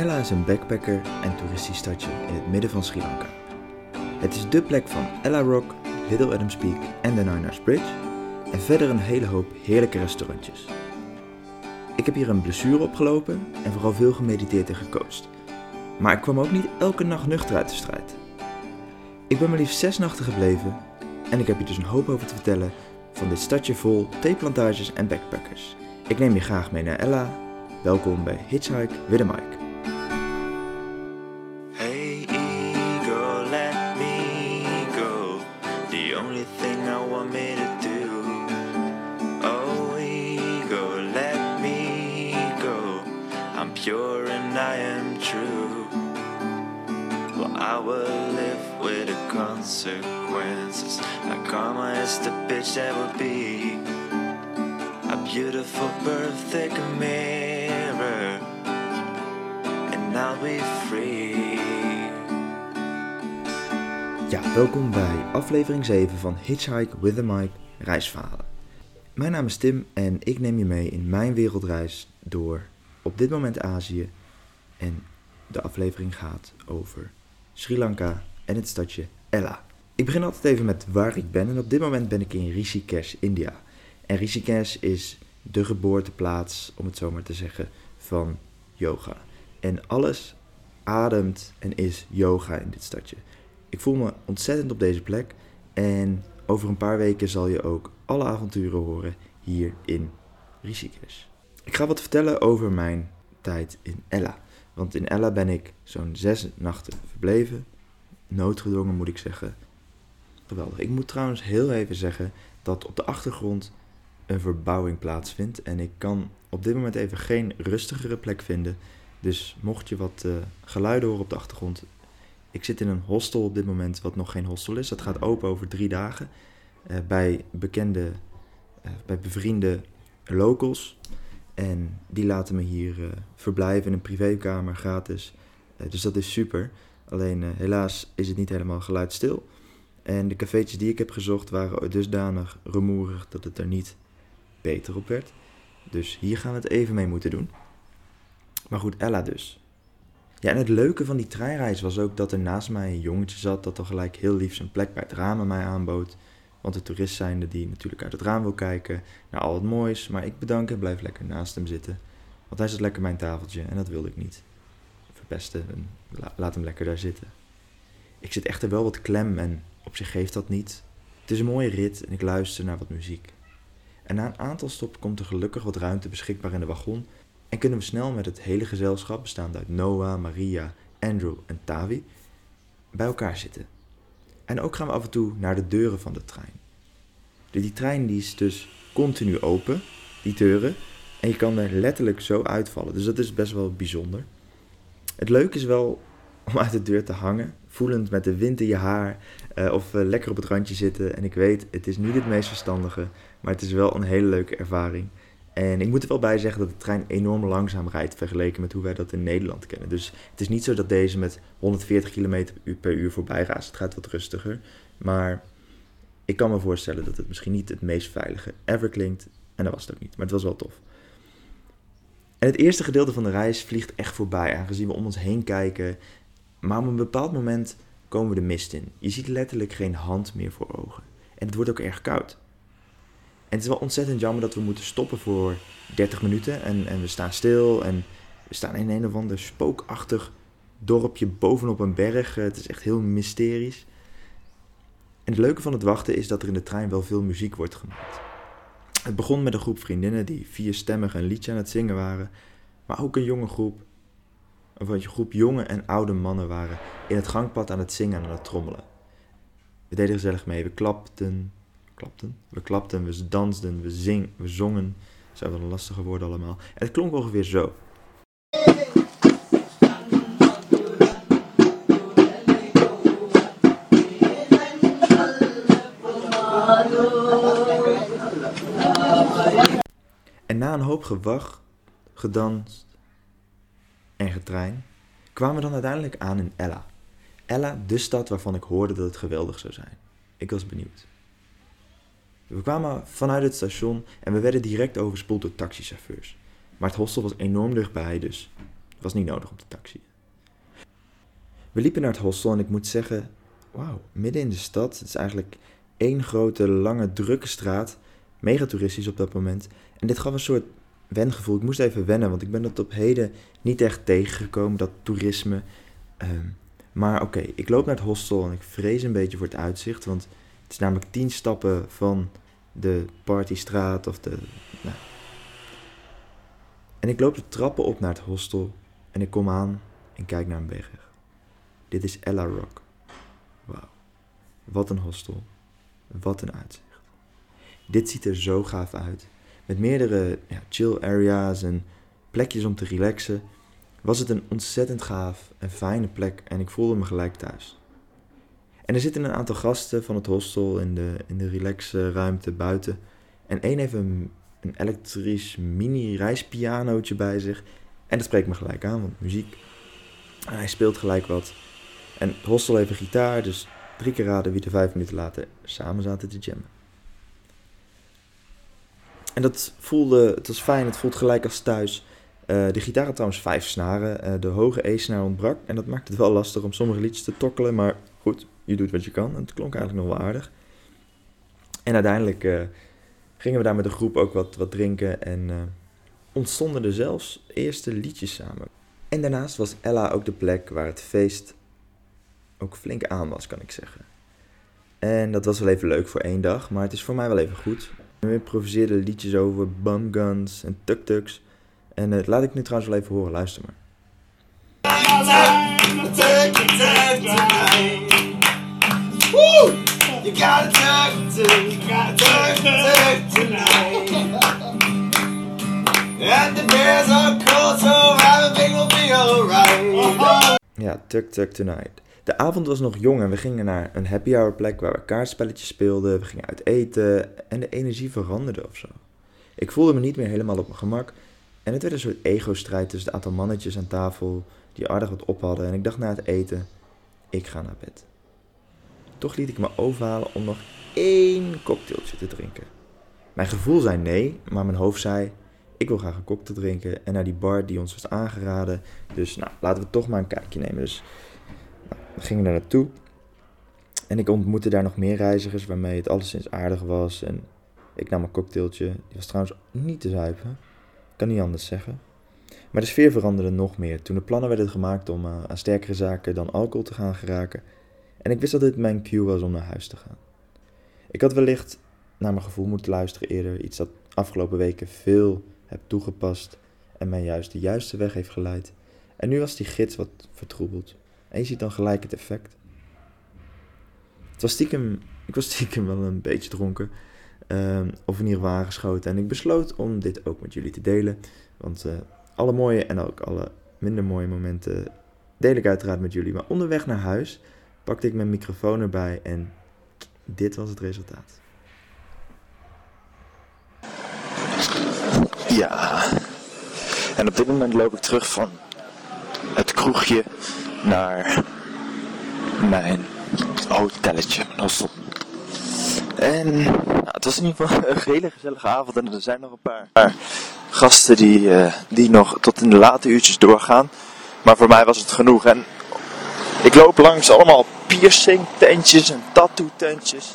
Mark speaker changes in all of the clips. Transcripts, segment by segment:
Speaker 1: Ella is een backpacker en toeristisch stadje in het midden van Sri Lanka. Het is dé plek van Ella Rock, Little Adams Peak en de Nine Bridge en verder een hele hoop heerlijke restaurantjes. Ik heb hier een blessure opgelopen en vooral veel gemediteerd en gecoacht. Maar ik kwam ook niet elke nacht nuchter uit de strijd. Ik ben maar liefst zes nachten gebleven en ik heb je dus een hoop over te vertellen van dit stadje vol theeplantages en backpackers. Ik neem je graag mee naar Ella. Welkom bij Hitchhike with Mike. Ja, welkom bij aflevering 7 van Hitchhike with a Mike reisverhalen. Mijn naam is Tim en ik neem je mee in mijn wereldreis door op dit moment Azië. En de aflevering gaat over Sri Lanka en het stadje Ella. Ik begin altijd even met waar ik ben en op dit moment ben ik in Rishikesh, India. En Rishikesh is de geboorteplaats, om het zo maar te zeggen, van yoga. En alles ademt en is yoga in dit stadje. Ik voel me ontzettend op deze plek en over een paar weken zal je ook alle avonturen horen hier in Rishikesh. Ik ga wat vertellen over mijn tijd in Ella. Want in Ella ben ik zo'n zes nachten verbleven. Noodgedwongen moet ik zeggen. Geweldig. Ik moet trouwens heel even zeggen dat op de achtergrond een verbouwing plaatsvindt. En ik kan op dit moment even geen rustigere plek vinden. Dus mocht je wat eh, geluiden horen op de achtergrond. Ik zit in een hostel op dit moment, wat nog geen hostel is. Dat gaat open over drie dagen. eh, bij bekende, eh, bij bevriende locals. En die laten me hier verblijven in een privékamer gratis. Dus dat is super. Alleen helaas is het niet helemaal geluidstil. En de cafeetjes die ik heb gezocht waren dusdanig rumoerig dat het er niet beter op werd. Dus hier gaan we het even mee moeten doen. Maar goed, Ella dus. Ja, en het leuke van die treinreis was ook dat er naast mij een jongetje zat dat al gelijk heel lief zijn plek bij het raam aan mij aanbood. Want de toerist zijnde die natuurlijk uit het raam wil kijken naar al het moois. Maar ik bedank en blijf lekker naast hem zitten. Want hij zat lekker mijn tafeltje en dat wilde ik niet verpesten. En la- laat hem lekker daar zitten. Ik zit echter wel wat klem en op zich geeft dat niet. Het is een mooie rit en ik luister naar wat muziek. En na een aantal stoppen komt er gelukkig wat ruimte beschikbaar in de wagon. En kunnen we snel met het hele gezelschap, bestaande uit Noah, Maria, Andrew en Tavi, bij elkaar zitten. En ook gaan we af en toe naar de deuren van de trein. Die trein die is dus continu open, die deuren. En je kan er letterlijk zo uitvallen. Dus dat is best wel bijzonder. Het leuke is wel om uit de deur te hangen, voelend met de wind in je haar. eh, of eh, lekker op het randje zitten. En ik weet, het is niet het meest verstandige. Maar het is wel een hele leuke ervaring. En ik moet er wel bij zeggen dat de trein enorm langzaam rijdt vergeleken met hoe wij dat in Nederland kennen. Dus het is niet zo dat deze met 140 km per uur voorbij raast. Het gaat wat rustiger. Maar ik kan me voorstellen dat het misschien niet het meest veilige ever klinkt. En dat was het ook niet, maar het was wel tof. En het eerste gedeelte van de reis vliegt echt voorbij, aangezien we om ons heen kijken. Maar op een bepaald moment komen we de mist in. Je ziet letterlijk geen hand meer voor ogen. En het wordt ook erg koud. En het is wel ontzettend jammer dat we moeten stoppen voor 30 minuten. En, en we staan stil en we staan in een of ander spookachtig dorpje bovenop een berg. Eh, Het is echt heel mysterisch. En het leuke van het wachten is dat er in de trein wel veel muziek wordt gemaakt. Het begon met een groep vriendinnen die vierstemmig een liedje aan het zingen waren. Maar ook een jonge groep, een groep jonge en oude mannen waren in het gangpad aan het zingen en aan het trommelen. We deden gezellig mee, we klapten, klapten, we klapten, we dansten, we, zing, we zongen. Dat zijn wel lastige woorden allemaal. En het klonk ongeveer zo. En na een hoop gewacht, gedanst en getrein, kwamen we dan uiteindelijk aan in Ella. Ella, de stad waarvan ik hoorde dat het geweldig zou zijn. Ik was benieuwd. We kwamen vanuit het station en we werden direct overspoeld door taxichauffeurs. Maar het hostel was enorm dichtbij, dus Was niet nodig op de taxi. We liepen naar het hostel en ik moet zeggen, wauw, midden in de stad. Het is eigenlijk één grote, lange, drukke straat. Mega toeristisch op dat moment. En dit gaf een soort wengevoel. Ik moest even wennen, want ik ben dat op heden niet echt tegengekomen, dat toerisme. Ehm, maar oké, ik loop naar het hostel en ik vrees een beetje voor het uitzicht. Want het is namelijk tien stappen van de partystraat of de... Nou. En ik loop de trappen op naar het hostel en ik kom aan en kijk naar een berg. Dit is Ella Rock. Wauw. Wat een hostel. Wat een uitzicht. Dit ziet er zo gaaf uit. Met meerdere chill areas en plekjes om te relaxen. Was het een ontzettend gaaf en fijne plek en ik voelde me gelijk thuis. En er zitten een aantal gasten van het hostel in de, in de relaxruimte buiten. En één heeft een, elektrisch mini reispianootje bij zich. En dat spreekt me gelijk aan, want muziek. Hij speelt gelijk wat. En het hostel heeft een gitaar, dus drie keer raden wie er vijf minuten later samen zaten te jammen. En dat voelde, het was fijn, het voelt gelijk als thuis. Uh, de gitaar had trouwens vijf snaren, uh, de hoge E-snaar ontbrak. En dat maakte het wel lastig om sommige liedjes te tokkelen, maar goed, je doet wat je kan. En het klonk eigenlijk nog wel aardig. En uiteindelijk uh, gingen we daar met de groep ook wat, wat drinken en ontstonden er zelfs eerste liedjes samen. En daarnaast was Ella ook de plek waar het feest ook flink aan was, kan ik zeggen. En dat was wel even leuk voor één dag, maar het is voor mij wel even goed. We improviseerden liedjes over bumguns en tuk-tuks. En uh, laat ik nu trouwens wel even horen, luister maar. Tuk tonight. And the bears are cold, so everything will be alright. Ja, tuk tuk tonight. De avond was nog jong en we gingen naar een happy hour plek waar we kaartspelletjes speelden. We gingen uit eten en de energie veranderde of zo. Ik voelde me niet meer helemaal op mijn gemak. En het werd een soort ego-strijd tussen het aantal mannetjes aan tafel die aardig wat op hadden. En ik dacht na het eten, ik ga naar bed. Toch liet ik me overhalen om nog één cocktailtje te drinken. Mijn gevoel zei nee, maar mijn hoofd zei, ik wil graag een cocktail drinken. En naar die bar die ons was aangeraden. Dus nou, laten we toch maar een kijkje nemen. Dus we gingen daar naartoe. En ik ontmoette daar nog meer reizigers waarmee het alleszins aardig was. En ik nam een cocktailtje. Die was trouwens niet te zuipen. Kan niet anders zeggen. Maar de sfeer veranderde nog meer toen de plannen werden gemaakt om uh, aan sterkere zaken dan alcohol te gaan geraken. En ik wist dat dit mijn cue was om naar huis te gaan. Ik had wellicht naar mijn gevoel moeten luisteren eerder. Iets dat afgelopen weken veel heb toegepast en mij juist de juiste weg heeft geleid. En nu was die gids wat vertroebeld. En je ziet dan gelijk het effect. Het was stiekem, ik was stiekem wel een beetje dronken. Uh, of in ieder geval aangeschoten. En ik besloot om dit ook met jullie te delen. Want uh, alle mooie en ook alle minder mooie momenten deel ik uiteraard met jullie. Maar onderweg naar huis pakte ik mijn microfoon erbij en dit was het resultaat.
Speaker 2: Ja, en op dit moment loop ik terug van het kroegje naar mijn hotelletje. En nou, het was in ieder geval een hele gezellige avond en er zijn nog een paar gasten die, uh, die nog tot in de late uurtjes doorgaan. Maar voor mij was het genoeg. En ik loop langs allemaal piercing tentjes en tattoo tentjes.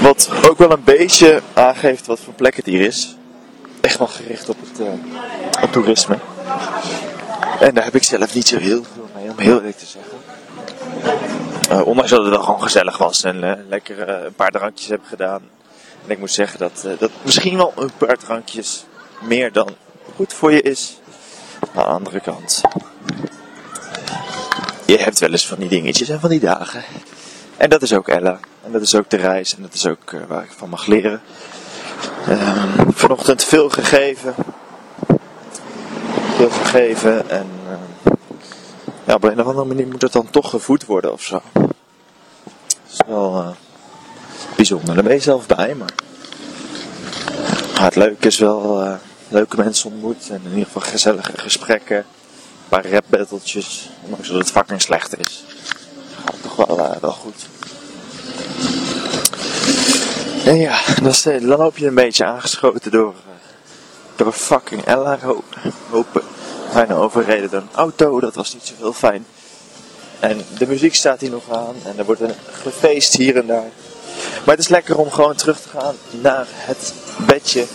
Speaker 2: Wat ook wel een beetje aangeeft wat voor plek het hier is. Echt wel gericht op het op toerisme. En daar heb ik zelf niet zo heel veel mee, om heel eerlijk te zeggen. Uh, ondanks dat het wel gewoon gezellig was en uh, lekker een paar drankjes heb gedaan. En ik moet zeggen dat, dat misschien wel een paar drankjes meer dan goed voor je is. Aan de andere kant, je hebt wel eens van die dingetjes en van die dagen. En dat is ook Ella. En dat is ook de reis. En dat is ook waar ik van mag leren. Ehm, vanochtend veel gegeven wil vergeven. En uh, ja, op een of andere manier moet het dan toch gevoed worden of zo. Dat is wel uh, bijzonder. Daar ben je zelf bij, maar ja, het leuke is wel leuke mensen ontmoet. En in ieder geval gezellige gesprekken. Paar rapbatteltjes. Ondanks dat het fucking slecht is. Gaat toch wel, wel goed. En ja, dan, loop je een beetje aangeschoten door door fucking Ella lopen. Bijna overreden door een auto, dat was niet zo heel fijn. En de muziek staat hier nog aan en er wordt een gefeest hier en daar. Maar het is lekker om gewoon terug te gaan naar het bedje.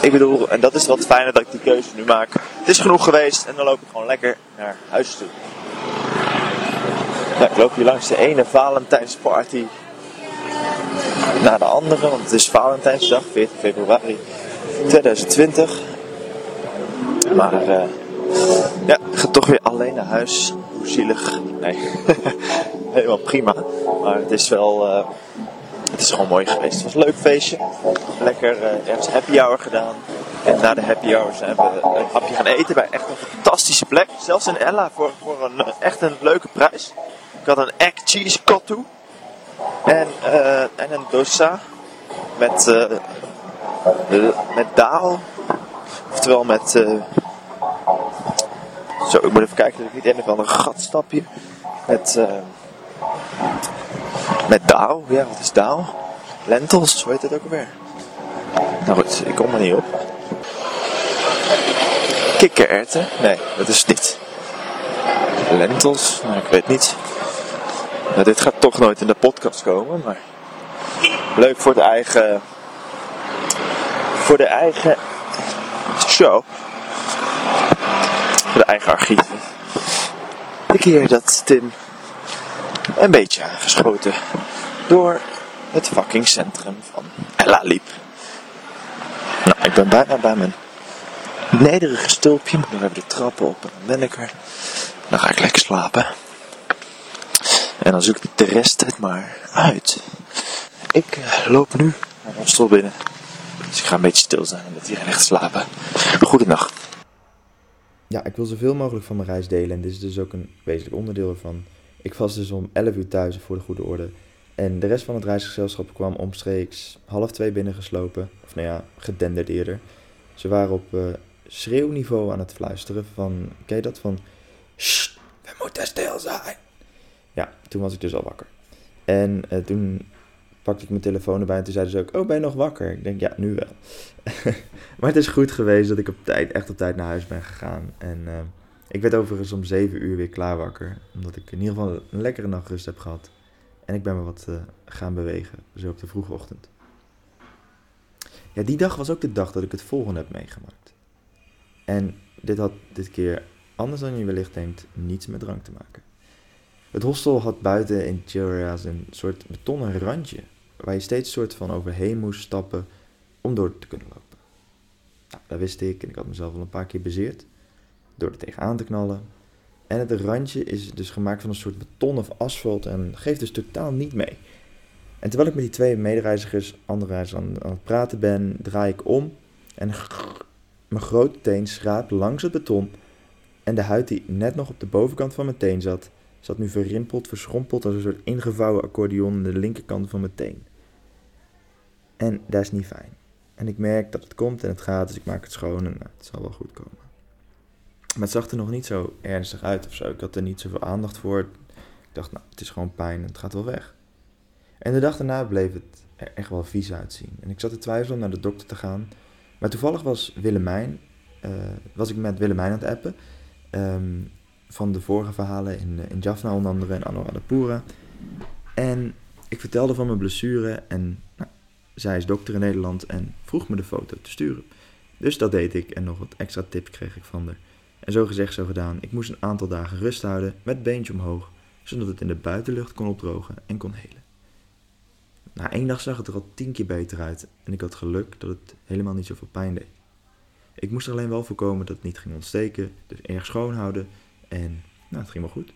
Speaker 2: Ik bedoel, en dat is wat fijner dat ik die keuze nu maak. Het is genoeg geweest en dan loop ik gewoon lekker naar huis toe. Ja, ik loop hier langs de ene Valentijnsparty naar de andere, want het is Valentijnsdag, 14 februari 2020. Maar eh, ja, ik ga toch weer alleen naar huis. Hoe zielig. Nee, helemaal prima. Maar het is wel, eh, het is gewoon mooi geweest. Het was een leuk feestje. Lekker eh ergens happy hour gedaan. En na de happy hour zijn we een hapje gaan eten bij echt een fantastische plek. Zelfs in Ella voor, voor een, eh, echt een leuke prijs. Ik had een egg cheese kottu. En, eh, en een dosa met, de- met daal. Oftewel met... eh, zo, ik moet even kijken dat ik niet een of andere gat stap hier. Met, met daal. Ja, wat is daal? Lentils, hoe heet het ook alweer? Nou goed, ik kom er niet op. Kikkererwten? Nee, dat is het niet. Lentils? Nou, ik weet niet. Nou, dit gaat toch nooit in de podcast komen, maar leuk voor de eigen, voor de eigen show, voor de eigen archieven. De keer dat Tim een beetje aangeschoten door het fucking centrum van Ella liep. Nou, ik ben bijna bij mijn nederige stulpje, moet nog even de trappen op en dan ben ik er. Dan ga ik lekker slapen. En dan zoek ik de rest het maar uit. Ik eh, loop nu naar mijn stoel binnen. Dus ik ga een beetje stil zijn en dat iedereen te slapen. Goedenacht.
Speaker 1: Ja, ik wil zoveel mogelijk van mijn reis delen en dit is dus ook een wezenlijk onderdeel ervan. Ik was dus om 11 uur thuis voor de goede orde. En de rest van het reisgezelschap kwam omstreeks half twee binnengeslopen. Of nou ja, gedenderd eerder. Ze waren op eh, schreeuwniveau aan het fluisteren van, ken je dat? Van, we moeten stil zijn. Ja, toen was ik dus al wakker. En eh, toen pakte ik mijn telefoon erbij en toen zeiden ze ook, oh ben je nog wakker? Ik denk, ja, nu wel. maar het is goed geweest dat ik op tijd, echt op tijd naar huis ben gegaan. En eh, ik werd overigens om 7 uur weer klaar wakker. Omdat ik in ieder geval een lekkere nachtrust heb gehad. En ik ben me wat eh, gaan bewegen, zo op de vroege ochtend. Ja, die dag was ook de dag dat ik het volgende heb meegemaakt. En dit had dit keer, anders dan je wellicht denkt, niets met drank te maken. Het hostel had buiten in Chilra's een soort betonnen randje, waar je steeds soort van overheen moest stappen om door te kunnen lopen. Nou, dat wist ik en ik had mezelf al een paar keer bezeerd door er tegenaan te knallen. En het randje is dus gemaakt van een soort beton of asfalt en geeft dus totaal niet mee. En terwijl ik met die twee medereizigers, andere aan, aan het praten ben, draai ik om en mijn grote teen schraapt langs het beton en de huid die net nog op de bovenkant van mijn teen zat, zat nu verrimpeld, verschrompeld als een soort ingevouwen accordeon aan de linkerkant van mijn teen. En dat is niet fijn. En ik merk dat het komt en het gaat, dus ik maak het schoon en nou, het zal wel goed komen. Maar het zag er nog niet zo ernstig uit of zo. Ik had er niet zoveel aandacht voor. Ik dacht, nou, het is gewoon pijn en het gaat wel weg. En de dag daarna bleef het er echt wel vies uitzien. En ik zat te twijfelen om naar de dokter te gaan. Maar toevallig was Willemijn, eh, was ik met Willemijn aan het appen. ehm, van de vorige verhalen in, eh, in Jaffna onder andere en Anuradhapura. En ik vertelde van mijn blessure en nou, zij is dokter in Nederland en vroeg me de foto te sturen. Dus dat deed ik en nog wat extra tips kreeg ik van haar. En zo gezegd, zo gedaan. Ik moest een aantal dagen rust houden met beentje omhoog, zodat het in de buitenlucht kon opdrogen en kon helen. Na één dag zag het er al tien keer beter uit en ik had geluk dat het helemaal niet zoveel pijn deed. Ik moest er alleen wel voorkomen dat het niet ging ontsteken, dus erg schoonhouden en nou, het ging wel goed.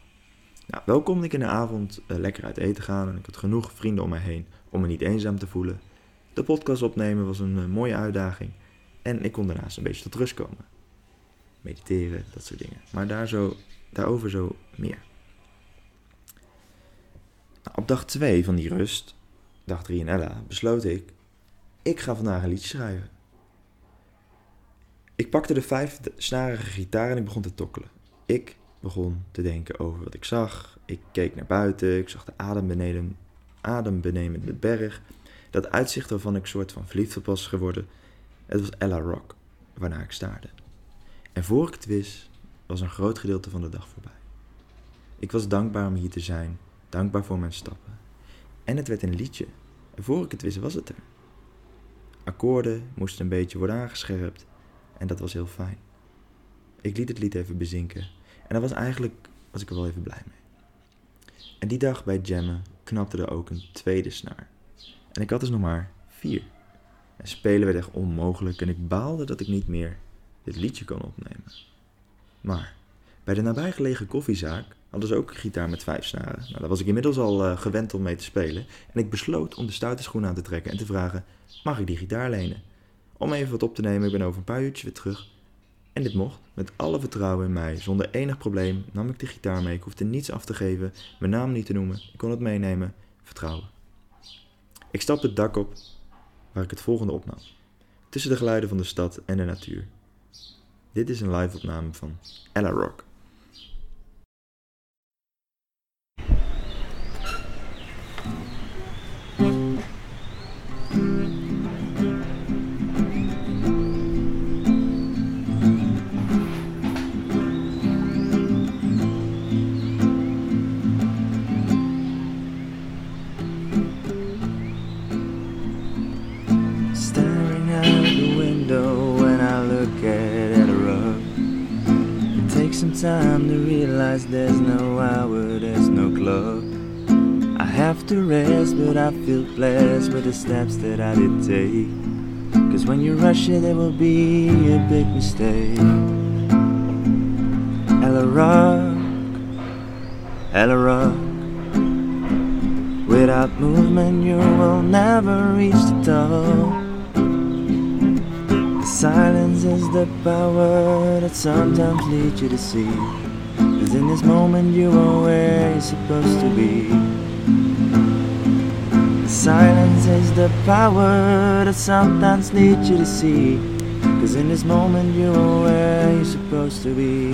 Speaker 1: Nou, wel kon ik in de avond eh, lekker uit eten gaan en ik had genoeg vrienden om mij heen om me niet eenzaam te voelen. De podcast opnemen was een eh, mooie uitdaging en ik kon daarnaast een beetje tot rust komen mediteren, dat soort dingen. Maar daar zo, daarover zo meer. Nou, op dag 2 van die rust, dag 3 in Ella, besloot ik, ik ga vandaag een liedje schrijven. Ik pakte de vijfsnarige gitaar en ik begon te tokkelen. Ik begon te denken over wat ik zag. Ik keek naar buiten, ik zag de adembeneden, adembenemende berg. Dat uitzicht waarvan ik soort van verliefd op was geworden. Het was Ella Rock, waarnaar ik staarde. En voor ik het wist, was een groot gedeelte van de dag voorbij. Ik was dankbaar om hier te zijn, dankbaar voor mijn stappen. En het werd een liedje. En voor ik het wist, was het er. Akkoorden moesten een beetje worden aangescherpt en dat was heel fijn. Ik liet het lied even bezinken en daar was eigenlijk was ik er wel even blij mee. En die dag bij jammen knapte er ook een tweede snaar. En ik had dus nog maar vier. En spelen werd echt onmogelijk en ik baalde dat ik niet meer dit liedje kon opnemen. Maar bij de nabijgelegen koffiezaak hadden ze ook een gitaar met vijf snaren. Nou, daar was ik inmiddels al eh, gewend om mee te spelen. En ik besloot om de stoute schoen aan te trekken en te vragen: mag ik die gitaar lenen? Om even wat op te nemen, ik ben over een paar uurtjes weer terug. En dit mocht, met alle vertrouwen in mij, zonder enig probleem, nam ik de gitaar mee. Ik hoefde niets af te geven, mijn naam niet te noemen, ik kon het meenemen, vertrouwen. Ik stapte het dak op, waar ik het volgende opnam. Tussen de geluiden van de stad en de natuur. Dit is een live opname van Ella Rock.
Speaker 3: Time to realize there's no hour, there's no clock. I have to rest, but I feel blessed with the steps that I did take. Cause when you rush it, there will be a big mistake. Ella Rock, Ella Rock. Without movement, you will never reach the top. The silence is the power that sometimes leads you to see. Cause in this moment, you are where you're supposed to be. Silence is the power that sometimes leads you to see. Cause in this moment, you are where you're supposed to be.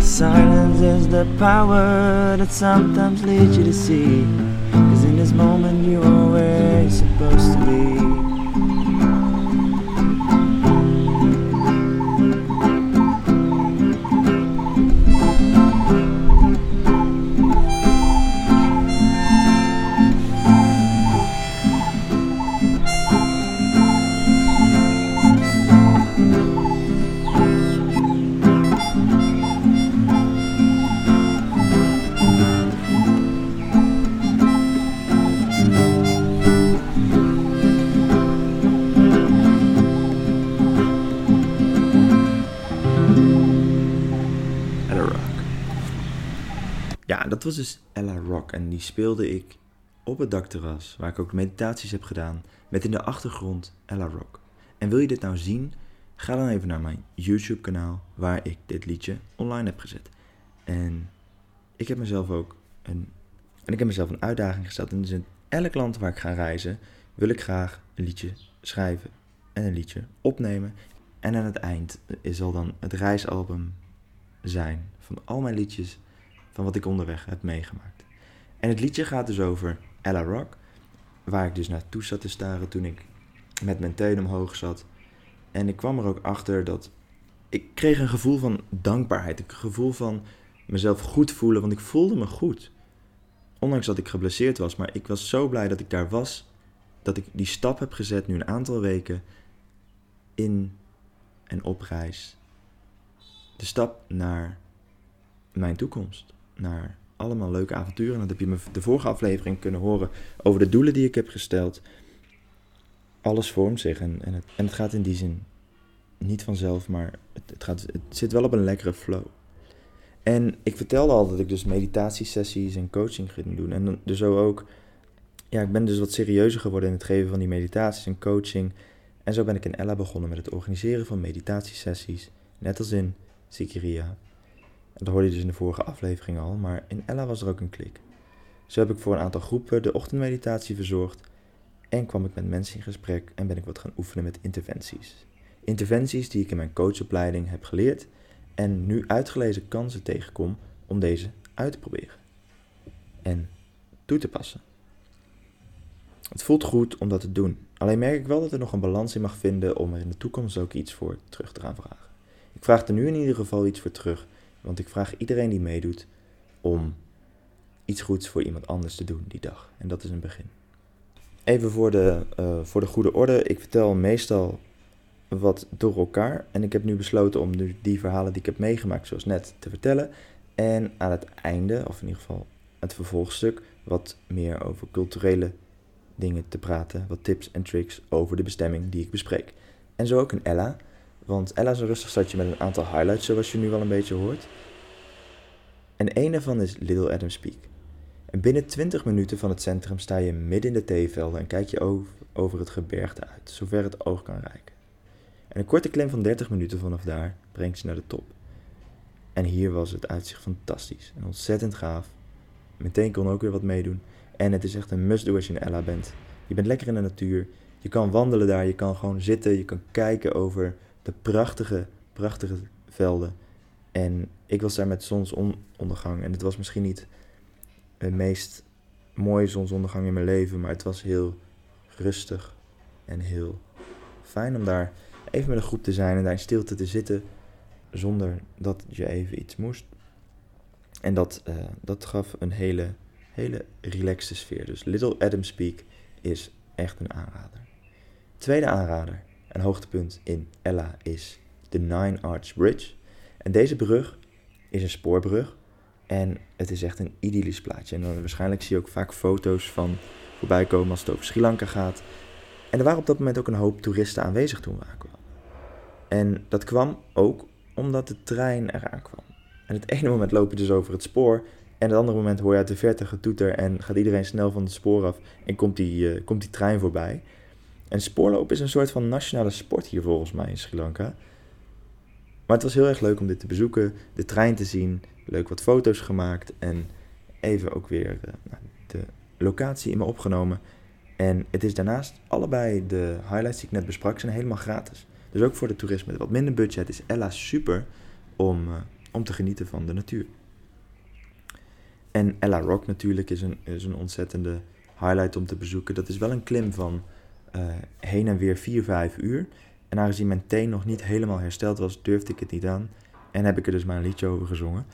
Speaker 3: Silence is the power that sometimes leads you to see. Cause in this moment you are where you're supposed to be.
Speaker 1: Dat was dus Ella Rock en die speelde ik op het dakterras, waar ik ook meditaties heb gedaan, met in de achtergrond Ella Rock. En wil je dit nou zien? Ga dan even naar mijn YouTube kanaal, waar ik dit liedje online heb gezet. En ik heb mezelf ook een, en ik heb mezelf een uitdaging gesteld. En dus in elk land waar ik ga reizen, wil ik graag een liedje schrijven en een liedje opnemen. En aan het eind zal dan het reisalbum zijn van al mijn liedjes van wat ik onderweg heb meegemaakt. En het liedje gaat dus over Ella Rock, waar ik dus naartoe zat te staren toen ik met mijn teen omhoog zat. En ik kwam er ook achter dat ik kreeg een gevoel van dankbaarheid, een gevoel van mezelf goed voelen, want ik voelde me goed. Ondanks dat ik geblesseerd was, maar ik was zo blij dat ik daar was, dat ik die stap heb gezet nu een aantal weken in en op reis de stap naar mijn toekomst. Naar allemaal leuke avonturen. Dat heb je me de vorige aflevering kunnen horen over de doelen die ik heb gesteld. Alles vormt zich en, en, het, en het gaat in die zin niet vanzelf, maar het, het, gaat, het zit wel op een lekkere flow. En ik vertelde al dat ik dus meditatiesessies en coaching ging doen. En dus zo ook, ja, ik ben dus wat serieuzer geworden in het geven van die meditaties en coaching. En zo ben ik in Ella begonnen met het organiseren van meditatiesessies. Net als in Sikiria. Dat hoorde je dus in de vorige aflevering al, maar in Ella was er ook een klik. Zo heb ik voor een aantal groepen de ochtendmeditatie verzorgd en kwam ik met mensen in gesprek en ben ik wat gaan oefenen met interventies. Interventies die ik in mijn coachopleiding heb geleerd en nu uitgelezen kansen tegenkom om deze uit te proberen en toe te passen. Het voelt goed om dat te doen. Alleen merk ik wel dat er nog een balans in mag vinden om er in de toekomst ook iets voor terug te gaan vragen. Ik vraag er nu in ieder geval iets voor terug, want ik vraag iedereen die meedoet om iets goeds voor iemand anders te doen die dag. En dat is een begin. Even voor de, eh, voor de goede orde. Ik vertel meestal wat door elkaar. En ik heb nu besloten om nu die verhalen die ik heb meegemaakt, zoals net, te vertellen. En aan het einde, of in ieder geval het vervolgstuk, wat meer over culturele dingen te praten. Wat tips en tricks over de bestemming die ik bespreek. En zo ook een Ella. Want Ella is een rustig stadje met een aantal highlights, zoals je nu wel een beetje hoort. En een daarvan is Little Adam Speak. En binnen 20 minuten van het centrum sta je midden in de theevelden en kijk je over, over het gebergte uit, zover het oog kan reiken. En een korte klim van 30 minuten vanaf daar brengt je naar de top. En hier was het uitzicht fantastisch en ontzettend gaaf. Meteen kon ook weer wat meedoen. En het is echt een must-do als je in Ella bent. Je bent lekker in de natuur. Je kan wandelen daar. Je kan gewoon zitten. Je kan kijken over de prachtige, prachtige velden. En ik was daar met zonsondergang. En het was misschien niet de meest mooie zonsondergang in mijn leven. Maar het was heel rustig en heel fijn om daar even met een groep te zijn en daar in stilte te zitten. Zonder dat je even iets moest. En dat, uh, dat gaf een hele, hele relaxte sfeer. Dus Little Adam Speak is echt een aanrader. Tweede aanrader en hoogtepunt in Ella is de Nine Arch Bridge. En deze brug is een spoorbrug. En het is echt een idyllisch plaatje. En dan waarschijnlijk zie je ook vaak foto's van voorbij komen als het over Sri Lanka gaat. En er waren op dat moment ook een hoop toeristen aanwezig toen we aankwamen. En dat kwam ook omdat de trein eraan kwam. En het ene moment loop je dus over het spoor. En het andere moment hoor je uit de verte getoeter en gaat iedereen snel van het spoor af. En komt die, uh, komt die trein voorbij. En spoorlopen is een soort van nationale sport hier volgens mij in Sri Lanka. Maar het was heel erg leuk om dit te bezoeken, de trein te zien, leuk wat foto's gemaakt en even ook weer uh, de locatie in me opgenomen. En het is daarnaast allebei de highlights die ik net besprak zijn helemaal gratis. Dus ook voor de toerisme met wat minder budget is Ella super om, uh, om te genieten van de natuur. En Ella Rock natuurlijk is een, is een ontzettende highlight om te bezoeken. Dat is wel een klim van uh, heen en weer 4, 5 uur. En aangezien mijn teen nog niet helemaal hersteld was, durfde ik het niet aan. En heb ik er dus maar een liedje over gezongen.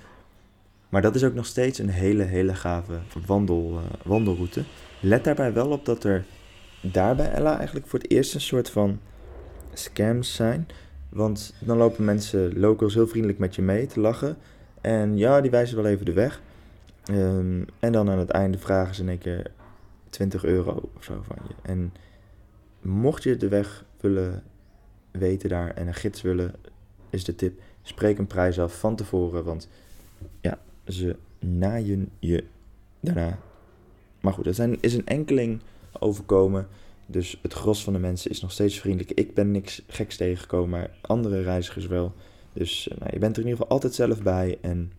Speaker 1: Maar dat is ook nog steeds een hele, hele gave wandel, uh, wandelroute. Let daarbij wel op dat er daarbij Ella eigenlijk voor het eerst een soort van scams zijn. Want dan lopen mensen, locals, heel vriendelijk met je mee te lachen. En ja, die wijzen wel even de weg. Um, en dan aan het einde vragen ze in keer 20 euro of zo van je. En mocht je de weg willen weten daar en een gids willen, is de tip: spreek een prijs af van tevoren. Want ja, ze naaien je daarna. Maar goed, er zijn, is een enkeling overkomen. Dus het gros van de mensen is nog steeds vriendelijk. Ik ben niks geks tegengekomen, maar andere reizigers wel. Dus nou, je bent er in ieder geval altijd zelf bij. En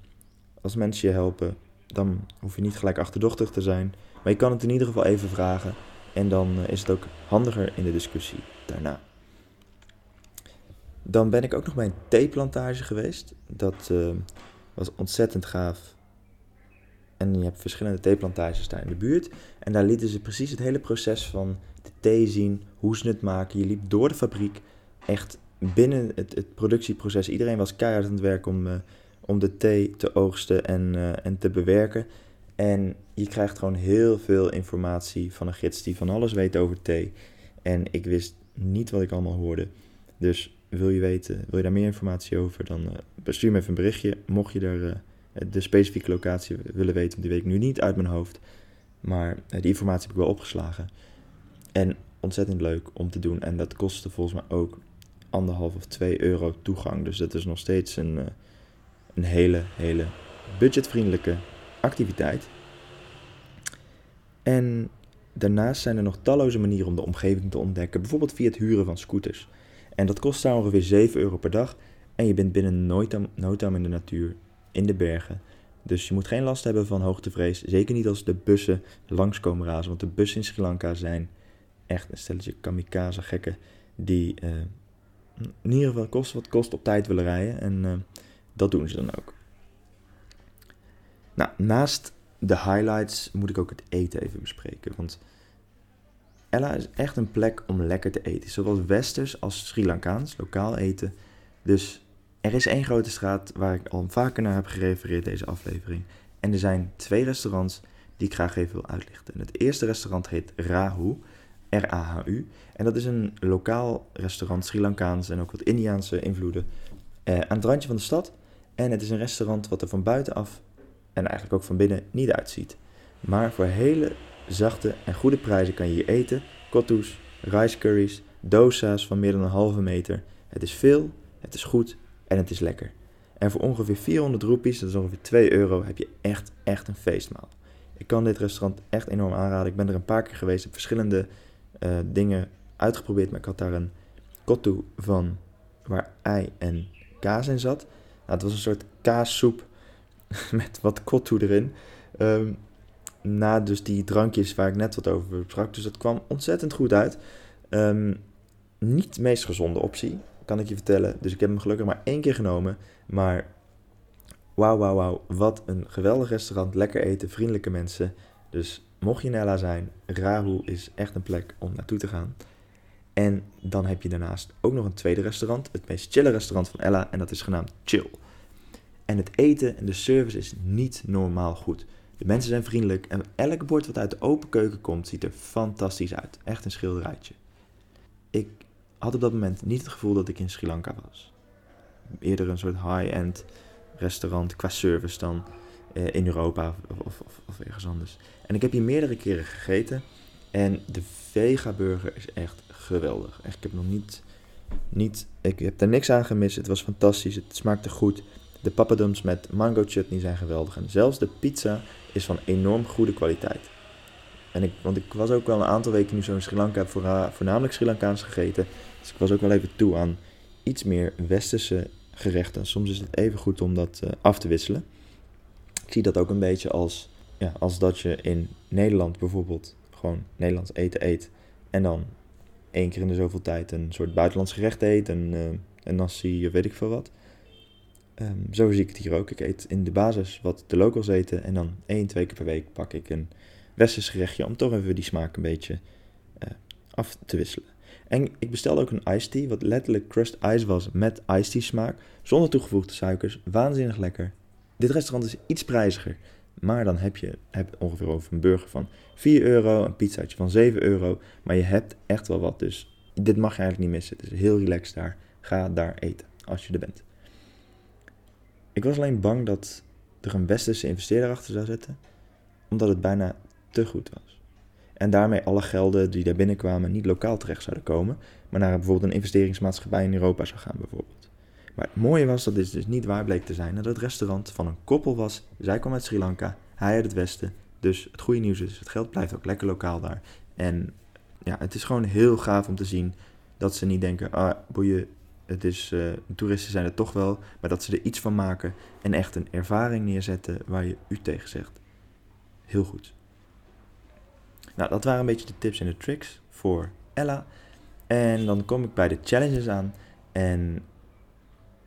Speaker 1: als mensen je helpen, dan hoef je niet gelijk achterdochtig te zijn. Maar je kan het in ieder geval even vragen. En dan uh, is het ook handiger in de discussie daarna. Dan ben ik ook nog bij een theeplantage geweest. Dat uh, was ontzettend gaaf. En je hebt verschillende theeplantages daar in de buurt. En daar lieten ze precies het hele proces van de thee zien, hoe ze het maken. Je liep door de fabriek, echt binnen het, het productieproces. Iedereen was keihard aan het werk om, uh, om de thee te oogsten en, en te bewerken. En je krijgt gewoon heel veel informatie van een gids die van alles weet over thee. En ik wist niet wat ik allemaal hoorde. Dus wil je weten, wil je daar meer informatie over, dan uh, stuur me even een berichtje. Mocht je er uh, de specifieke locatie willen weten, want die weet ik nu niet uit mijn hoofd. Maar uh, die informatie heb ik wel opgeslagen. En ontzettend leuk om te doen. En dat kostte volgens mij ook anderhalf of twee euro toegang. Dus dat is nog steeds een, een hele, hele budgetvriendelijke activiteit. En daarnaast zijn er nog talloze manieren om de omgeving te ontdekken, bijvoorbeeld via het huren van scooters. En dat kost daar ongeveer 7 euro per dag en je bent binnen no time in de natuur, in de bergen. Dus je moet geen last hebben van hoogtevrees, zeker niet als de bussen langskomen razen, want de bussen in Sri Lanka zijn echt een stelletje kamikaze gekken die uh, in ieder geval kost wat kost op tijd willen rijden en uh, dat doen ze dan ook. Nou, naast de highlights moet ik ook het eten even bespreken. Want Ella is echt een plek om lekker te eten. Zowel westers als Sri Lankaans, lokaal eten. Dus er is één grote straat waar ik al vaker naar heb gerefereerd deze aflevering. En er zijn twee restaurants die ik graag even wil uitlichten. En het eerste restaurant heet Rahu, R-A-H-U. En dat is een lokaal restaurant, Sri Lankaans en ook wat Indiaanse invloeden, eh, aan het randje van de stad. En het is een restaurant wat er van buitenaf en eigenlijk ook van binnen niet uitziet. Maar voor hele zachte en goede prijzen kan je hier eten. Kottoes, rice curries, dosa's van meer dan een halve meter. Het is veel, het is goed en het is lekker. En voor ongeveer 400 roepies, dat is ongeveer 2 euro, heb je echt, echt een feestmaal. Ik kan dit restaurant echt enorm aanraden. Ik ben er een paar keer geweest, heb verschillende eh, dingen uitgeprobeerd. Maar ik had daar een kottu van waar ei en kaas in zat. Nou, het was een soort kaassoep met wat kottu erin. Ehm, na dus die drankjes waar ik net wat over sprak. Dus dat kwam ontzettend goed uit. Ehm, niet de meest gezonde optie, kan ik je vertellen. Dus ik heb hem gelukkig maar één keer genomen. Maar wauw, wauw, wauw. Wat een geweldig restaurant. Lekker eten, vriendelijke mensen. Dus mocht je in Ella zijn, Rahu is echt een plek om naartoe te gaan. En dan heb je daarnaast ook nog een tweede restaurant. Het meest chille restaurant van Ella. En dat is genaamd Chill. En het eten en de service is niet normaal goed. De mensen zijn vriendelijk en elk bord wat uit de open keuken komt ziet er fantastisch uit. Echt een schilderijtje. Ik had op dat moment niet het gevoel dat ik in Sri Lanka was. Eerder een soort high-end restaurant qua service dan eh, in Europa of, of, of, ergens anders. En ik heb hier meerdere keren gegeten en de vega burger is echt geweldig. Echt, ik heb nog niet, niet, ik heb er niks aan gemist. Het was fantastisch, het smaakte goed. De papadums met mango chutney zijn geweldig. En zelfs de pizza is van enorm goede kwaliteit. En ik, want ik was ook wel een aantal weken nu zo in Sri Lanka, voornamelijk Sri Lankaans gegeten. Dus ik was ook wel even toe aan iets meer westerse gerechten. Soms is het even goed om dat uh, af te wisselen. Ik zie dat ook een beetje als, ja, als dat je in Nederland bijvoorbeeld gewoon Nederlands eten eet. En dan één keer in de zoveel tijd een soort buitenlands gerecht eet. En, uh, en nasi, weet ik veel wat. Um, zo zie ik het hier ook. Ik eet in de basis wat de locals eten. En dan één, twee keer per week pak ik een westers gerechtje. Om toch even die smaak een beetje uh, af te wisselen. En ik bestelde ook een iced tea. Wat letterlijk crushed ice was met iced tea smaak. Zonder toegevoegde suikers. Waanzinnig lekker. Dit restaurant is iets prijziger. Maar dan heb je heb ongeveer over een burger van 4 euro. Een pizzaatje van 7 euro. Maar je hebt echt wel wat. Dus dit mag je eigenlijk niet missen. Het is heel relaxed daar. Ga daar eten. Als je er bent. Ik was alleen bang dat er een westerse investeerder achter zou zitten, omdat het bijna te goed was. En daarmee alle gelden die daar binnenkwamen niet lokaal terecht zouden komen, maar naar bijvoorbeeld een investeringsmaatschappij in Europa zou gaan bijvoorbeeld. Maar het mooie was dat dit dus niet waar bleek te zijn, dat het restaurant van een koppel was. Zij kwam uit Sri Lanka, hij uit het westen. Dus het goede nieuws is, het geld blijft ook lekker lokaal daar. En ja, het is gewoon heel gaaf om te zien dat ze niet denken, ah, boeien, het is, uh, toeristen zijn er toch wel, maar dat ze er iets van maken en echt een ervaring neerzetten waar je u tegen zegt. Heel goed. Nou, dat waren een beetje de tips en de tricks voor Ella. En dan kom ik bij de challenges aan. En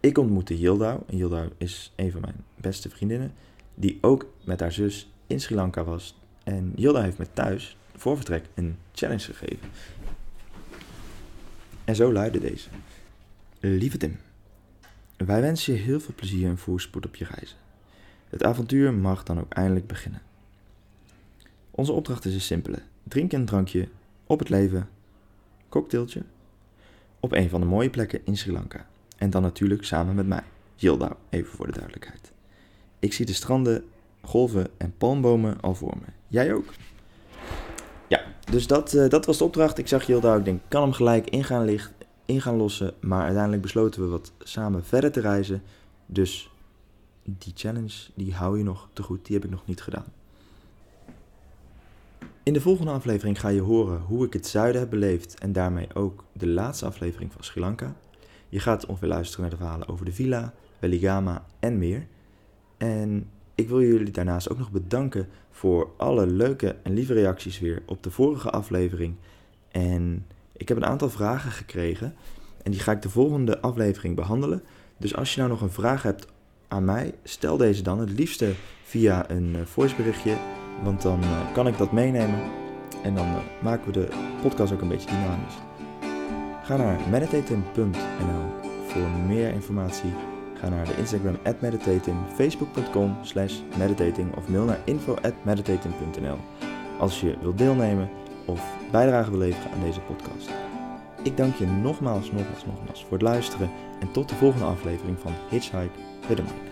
Speaker 1: ik ontmoette Yildau. En is een van mijn beste vriendinnen. Die ook met haar zus in Sri Lanka was. En Yildau heeft me thuis, voor vertrek, een challenge gegeven. En zo luidde deze. Lieve Tim, wij wensen je heel veel plezier en voorspoed op je reizen. Het avontuur mag dan ook eindelijk beginnen. Onze opdracht is een simpele: drink een drankje op het leven, cocktailtje, op een van de mooie plekken in Sri Lanka. En dan natuurlijk samen met mij, Yilda, even voor de duidelijkheid. Ik zie de stranden, golven en palmbomen al voor me. Jij ook? Ja, dus dat, uh, dat was de opdracht. Ik zag Yilda, ik denk, kan hem gelijk ingaan licht, gaan lossen. Maar uiteindelijk besloten we wat samen verder te reizen. Dus die challenge, die hou je nog te goed. Die heb ik nog niet gedaan. In de volgende aflevering ga je horen hoe ik het zuiden heb beleefd en daarmee ook de laatste aflevering van Sri Lanka. Je gaat ongeveer luisteren naar de verhalen over de villa, Weligama en meer. En ik wil jullie daarnaast ook nog bedanken voor alle leuke en lieve reacties weer op de vorige aflevering. En ik heb een aantal vragen gekregen en die ga ik de volgende aflevering behandelen. Dus als je nou nog een vraag hebt aan mij, stel deze dan. Het liefste via een eh, voiceberichtje, want dan eh, kan ik dat meenemen. En dan eh, maken we de podcast ook een beetje dynamisch. Ga naar meditatum.nl voor meer informatie. Ga naar de Instagram at meditatum, facebook.com slash meditating of mail naar info at meditatum.nl als je wilt deelnemen of bijdrage wil leveren aan deze podcast. Ik dank je nogmaals, nogmaals, nogmaals voor het luisteren en tot de volgende aflevering van Hitchhike with.